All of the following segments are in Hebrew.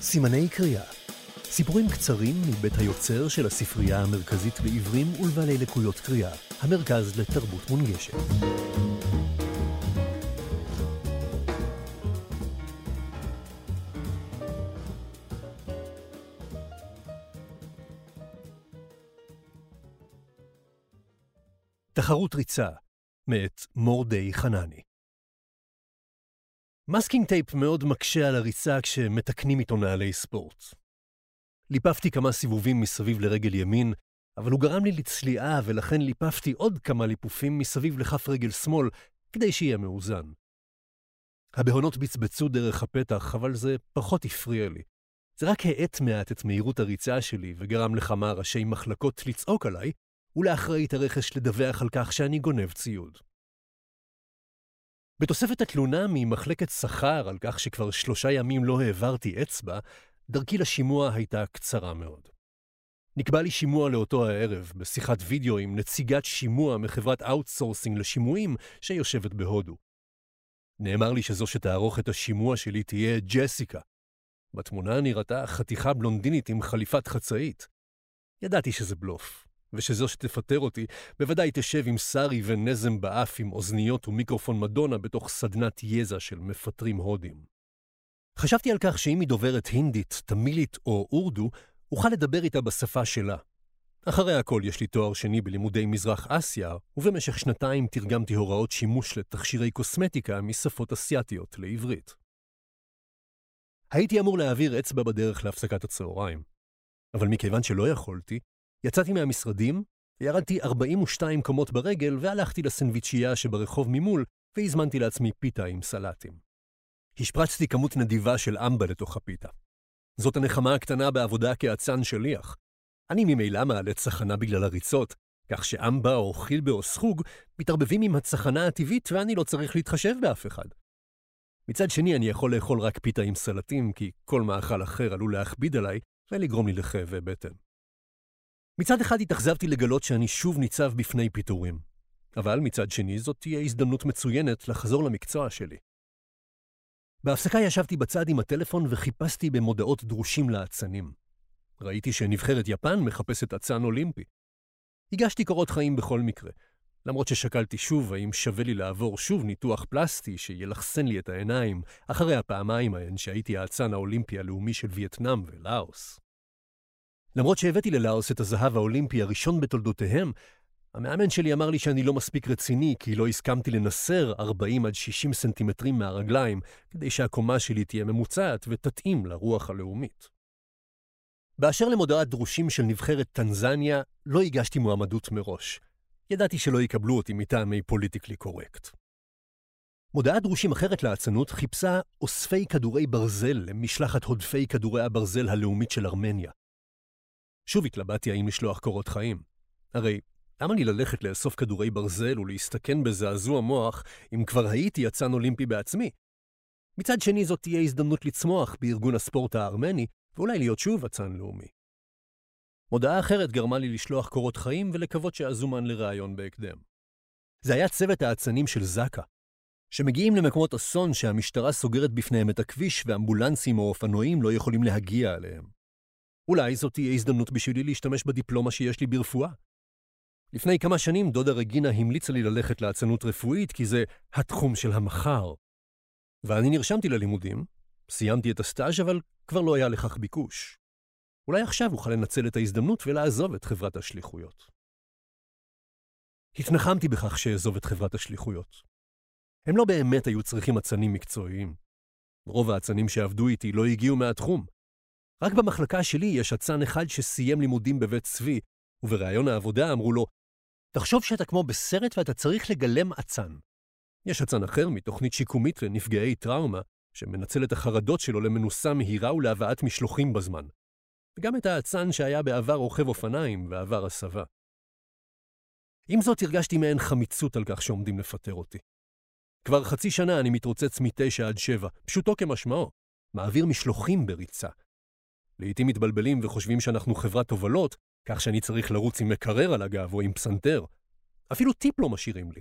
סימני קריאה סיפורים קצרים מבית היוצר של הספרייה המרכזית לעיוורים ולבעלי לקויות קריאה, המרכז לתרבות מונגשת. תחרות ריצה, מאת מורדי חנני. masking tape מאוד מקשה על הריצה כשמתקנים איתו נעלי ספורט. ליפפתי כמה סיבובים מסביב לרגל ימין, אבל הוא גרם לי לצליעה ולכן ליפפתי עוד כמה ליפופים מסביב לכף רגל שמאל, כדי שיהיה מאוזן. הבהונות בצבצו דרך הפתח, אבל זה פחות הפריע לי. זה רק האט מעט את מהירות הריצה שלי וגרם לכמה ראשי מחלקות לצעוק עליי, ולאחראית הרכש לדווח על כך שאני גונב ציוד. בתוספת התלונה ממחלקת שכר על כך שכבר שלושה ימים לא העברתי אצבע, דרכי לשימוע הייתה קצרה מאוד. נקבע לי שימוע לאותו הערב, בשיחת וידאו עם נציגת שימוע מחברת outsourcing לשימועים שיושבת בהודו. נאמר לי שזו שתערוך את השימוע שלי תהיה ג'סיקה. בתמונה נראתה חתיכה בלונדינית עם חליפת חצאית. ידעתי שזה בלוף, ושזו שתפטר אותי בוודאי תשב עם סארי ונזם באף עם אוזניות ומיקרופון מדונה בתוך סדנת יזע של מפטרים הודים. חשבתי על כך שאם היא דוברת הינדית, תמילית או אורדו, אוכל לדבר איתה בשפה שלה. אחרי הכל יש לי תואר שני בלימודי מזרח אסיה, ובמשך שנתיים תרגמתי הוראות שימוש לתכשירי קוסמטיקה משפות אסיאתיות לעברית. הייתי אמור להעביר אצבע בדרך להפסקת הצהריים, אבל מכיוון שלא יכולתי, יצאתי מהמשרדים, ירדתי 42 קומות ברגל והלכתי לסנדוויצ'ייה שברחוב ממול, והזמנתי לעצמי פיתה עם סלטים. השפרצתי כמות נדיבה של אמבה לתוך הפיתה. זאת הנחמה הקטנה בעבודה כאצן שליח. אני ממילא מעלה צחנה בגלל הריצות, כך שאמבה או חילבה או סחוג מתערבבים עם הצחנה הטבעית ואני לא צריך להתחשב באף אחד. מצד שני, אני יכול לאכול רק פיתה עם סלטים, כי כל מאכל אחר עלול להכביד עליי ולגרום לי לכאבי בטן. מצד אחד התאכזבתי לגלות שאני שוב ניצב בפני פיטורים, אבל מצד שני זאת תהיה הזדמנות מצוינת לחזור למקצוע שלי. בהפסקה ישבתי בצד עם הטלפון וחיפשתי במודעות דרושים לאצנים. ראיתי שנבחרת יפן מחפשת אצן אולימפי. הגשתי קורות חיים בכל מקרה, למרות ששקלתי שוב האם שווה לי לעבור שוב ניתוח פלסטי שילחסן לי את העיניים אחרי הפעמיים ההן שהייתי האצן האולימפי הלאומי של וייטנאם ולאוס. למרות שהבאתי ללאוס את הזהב האולימפי הראשון בתולדותיהם, המאמן שלי אמר לי שאני לא מספיק רציני, כי לא הסכמתי לנסר 40 עד 60 סנטימטרים מהרגליים, כדי שהקומה שלי תהיה ממוצעת ותתאים לרוח הלאומית. באשר למודעת דרושים של נבחרת טנזניה, לא הגשתי מועמדות מראש. ידעתי שלא יקבלו אותי מטעמי politically correct. מודעת דרושים אחרת לאצנות חיפשה אוספי כדורי ברזל למשלחת הודפי כדורי הברזל הלאומית של ארמניה. שוב התלבטתי האם לשלוח קורות חיים. הרי למה לי ללכת לאסוף כדורי ברזל ולהסתכן בזעזוע מוח אם כבר הייתי אצן אולימפי בעצמי? מצד שני זאת תהיה הזדמנות לצמוח בארגון הספורט הארמני, ואולי להיות שוב אצן לאומי. מודעה אחרת גרמה לי לשלוח קורות חיים ולקוות שאזומן לראיון בהקדם. זה היה צוות האצנים של זק"א, שמגיעים למקומות אסון שהמשטרה סוגרת בפניהם את הכביש ואמבולנסים או אופנועים לא יכולים להגיע אליהם. אולי זאת תהיה הזדמנות בשבילי להשתמש בדיפלומה שיש לי ברפואה. לפני כמה שנים דודה רגינה המליצה לי ללכת לאצנות רפואית כי זה התחום של המחר. ואני נרשמתי ללימודים, סיימתי את הסטאז' אבל כבר לא היה לכך ביקוש. אולי עכשיו אוכל לנצל את ההזדמנות ולעזוב את חברת השליחויות. התנחמתי בכך שאעזוב את חברת השליחויות. הם לא באמת היו צריכים אצנים מקצועיים. רוב האצנים שעבדו איתי לא הגיעו מהתחום. רק במחלקה שלי יש אצן אחד שסיים לימודים בבית צבי, ובריאיון העבודה אמרו לו, תחשוב שאתה כמו בסרט ואתה צריך לגלם אצן. יש אצן אחר מתוכנית שיקומית לנפגעי טראומה, שמנצל את החרדות שלו למנוסה מהירה ולהבאת משלוחים בזמן. וגם את האצן שהיה בעבר רוכב אופניים ועבר הסבה. עם זאת הרגשתי מעין חמיצות על כך שעומדים לפטר אותי. כבר חצי שנה אני מתרוצץ מתשע עד שבע, פשוטו כמשמעו, מעביר משלוחים בריצה. לעתים מתבלבלים וחושבים שאנחנו חברת תובלות, כך שאני צריך לרוץ עם מקרר על הגב או עם פסנתר. אפילו טיפ לא משאירים לי.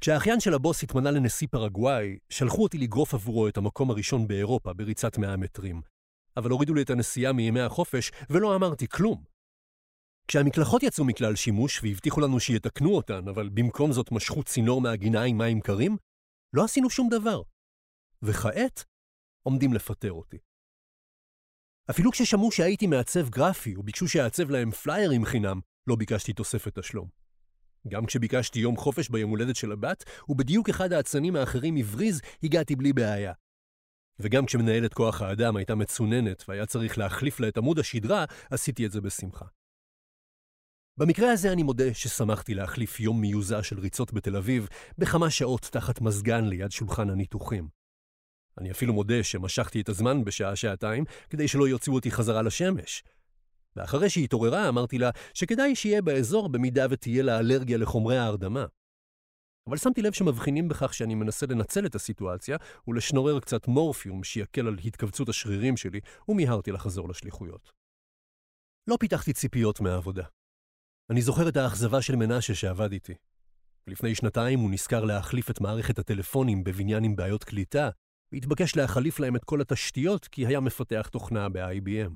כשהאחיין של הבוס התמנה לנשיא פרגוואי, שלחו אותי לגרוף עבורו את המקום הראשון באירופה בריצת 100 מטרים. אבל הורידו לי את הנסיעה מימי החופש, ולא אמרתי כלום. כשהמקלחות יצאו מכלל שימוש והבטיחו לנו שיתקנו אותן, אבל במקום זאת משכו צינור מהגינה עם מים קרים, לא עשינו שום דבר. וכעת, עומדים לפטר אותי. אפילו כששמעו שהייתי מעצב גרפי וביקשו שאעצב להם פליירים חינם, לא ביקשתי תוספת תשלום. גם כשביקשתי יום חופש ביום הולדת של הבת, ובדיוק אחד האצנים האחרים הבריז, הגעתי בלי בעיה. וגם כשמנהלת כוח האדם הייתה מצוננת והיה צריך להחליף לה את עמוד השדרה, עשיתי את זה בשמחה. במקרה הזה אני מודה ששמחתי להחליף יום מיוזע של ריצות בתל אביב בכמה שעות תחת מזגן ליד שולחן הניתוחים. אני אפילו מודה שמשכתי את הזמן בשעה-שעתיים כדי שלא יוציאו אותי חזרה לשמש. ואחרי שהיא התעוררה אמרתי לה שכדאי שיהיה באזור במידה ותהיה לה אלרגיה לחומרי ההרדמה. אבל שמתי לב שמבחינים בכך שאני מנסה לנצל את הסיטואציה ולשנורר קצת מורפיום שיקל על התכווצות השרירים שלי, ומיהרתי לחזור לשליחויות. לא פיתחתי ציפיות מהעבודה. אני זוכר את האכזבה של מנשה שעבד איתי. לפני שנתיים הוא נזכר להחליף את מערכת הטלפונים בבניין עם בעיות קליטה, והתבקש להחליף להם את כל התשתיות כי היה מפתח תוכנה ב-IBM.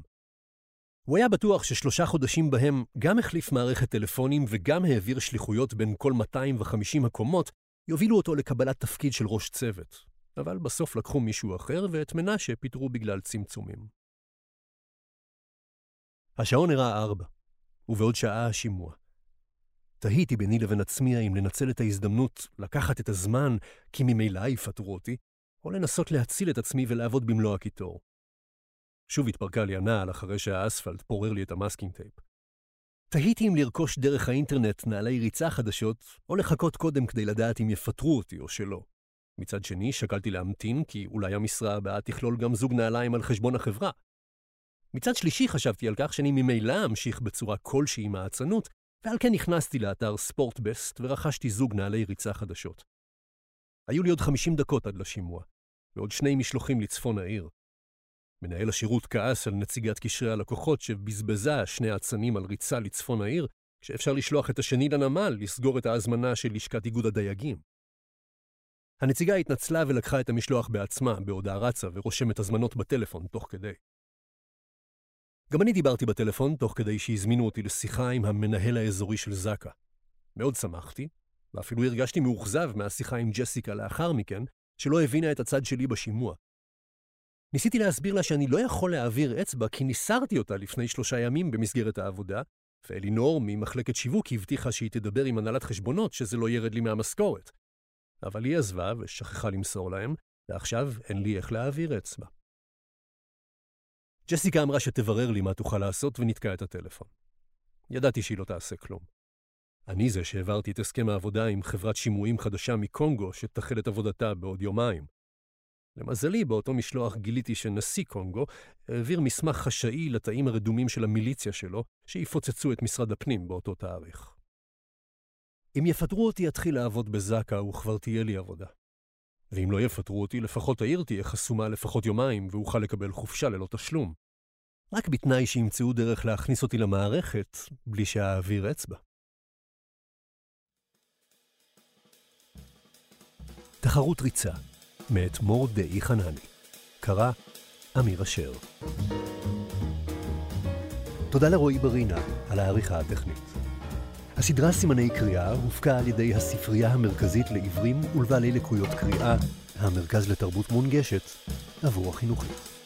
הוא היה בטוח ששלושה חודשים בהם גם החליף מערכת טלפונים וגם העביר שליחויות בין כל 250 הקומות, יובילו אותו לקבלת תפקיד של ראש צוות. אבל בסוף לקחו מישהו אחר, ואת מנשה פיטרו בגלל צמצומים. השעון הראה ארבע, ובעוד שעה השימוע. תהיתי ביני לבין עצמי האם לנצל את ההזדמנות לקחת את הזמן, כי ממילא יפטרו אותי, או לנסות להציל את עצמי ולעבוד במלוא הקיטור. שוב התפרקה לי הנעל אחרי שהאספלט פורר לי את ה masking tape. תהיתי אם לרכוש דרך האינטרנט נעלי ריצה חדשות, או לחכות קודם כדי לדעת אם יפטרו אותי או שלא. מצד שני, שקלתי להמתין, כי אולי המשרה הבאה תכלול גם זוג נעליים על חשבון החברה. מצד שלישי חשבתי על כך שאני ממילא אמשיך בצורה כלשהי עם האצנות, ועל כן נכנסתי לאתר ספורטבסט ורכשתי זוג נעלי ריצה חדשות. היו לי עוד 50 דקות עד לשימוע, ועוד שני משלוחים לצפון העיר. מנהל השירות כעס על נציגת קשרי הלקוחות שבזבזה שני אצנים על ריצה לצפון העיר, כשאפשר לשלוח את השני לנמל לסגור את ההזמנה של לשכת איגוד הדייגים. הנציגה התנצלה ולקחה את המשלוח בעצמה, בהודעה רצה, ורושמת הזמנות בטלפון תוך כדי. גם אני דיברתי בטלפון תוך כדי שהזמינו אותי לשיחה עם המנהל האזורי של זק"א. מאוד שמחתי, ואפילו הרגשתי מאוכזב מהשיחה עם ג'סיקה לאחר מכן, שלא הבינה את הצד שלי בשימוע. ניסיתי להסביר לה שאני לא יכול להעביר אצבע כי ניסרתי אותה לפני שלושה ימים במסגרת העבודה, ואלינור ממחלקת שיווק הבטיחה שהיא תדבר עם הנהלת חשבונות שזה לא ירד לי מהמשכורת. אבל היא עזבה ושכחה למסור להם, ועכשיו אין לי איך להעביר אצבע. ג'סיקה אמרה שתברר לי מה תוכל לעשות ונתקע את הטלפון. ידעתי שהיא לא תעשה כלום. אני זה שהעברתי את הסכם העבודה עם חברת שימועים חדשה מקונגו שתחל את עבודתה בעוד יומיים. למזלי, באותו משלוח גיליתי שנשיא קונגו העביר מסמך חשאי לתאים הרדומים של המיליציה שלו, שיפוצצו את משרד הפנים באותו תאריך. אם יפטרו אותי, אתחיל לעבוד בזק"א וכבר תהיה לי עבודה. ואם לא יפטרו אותי, לפחות העיר תהיה חסומה לפחות יומיים ואוכל לקבל חופשה ללא תשלום. רק בתנאי שימצאו דרך להכניס אותי למערכת בלי שאעביר אצבע. תחרות ריצה מאת מור דאי חנני. קרא אמיר אשר. תודה לרועי ברינה על העריכה הטכנית. הסדרה סימני קריאה הופקה על ידי הספרייה המרכזית לעיוורים ולבעלי לקויות קריאה, המרכז לתרבות מונגשת, עבור החינוכית.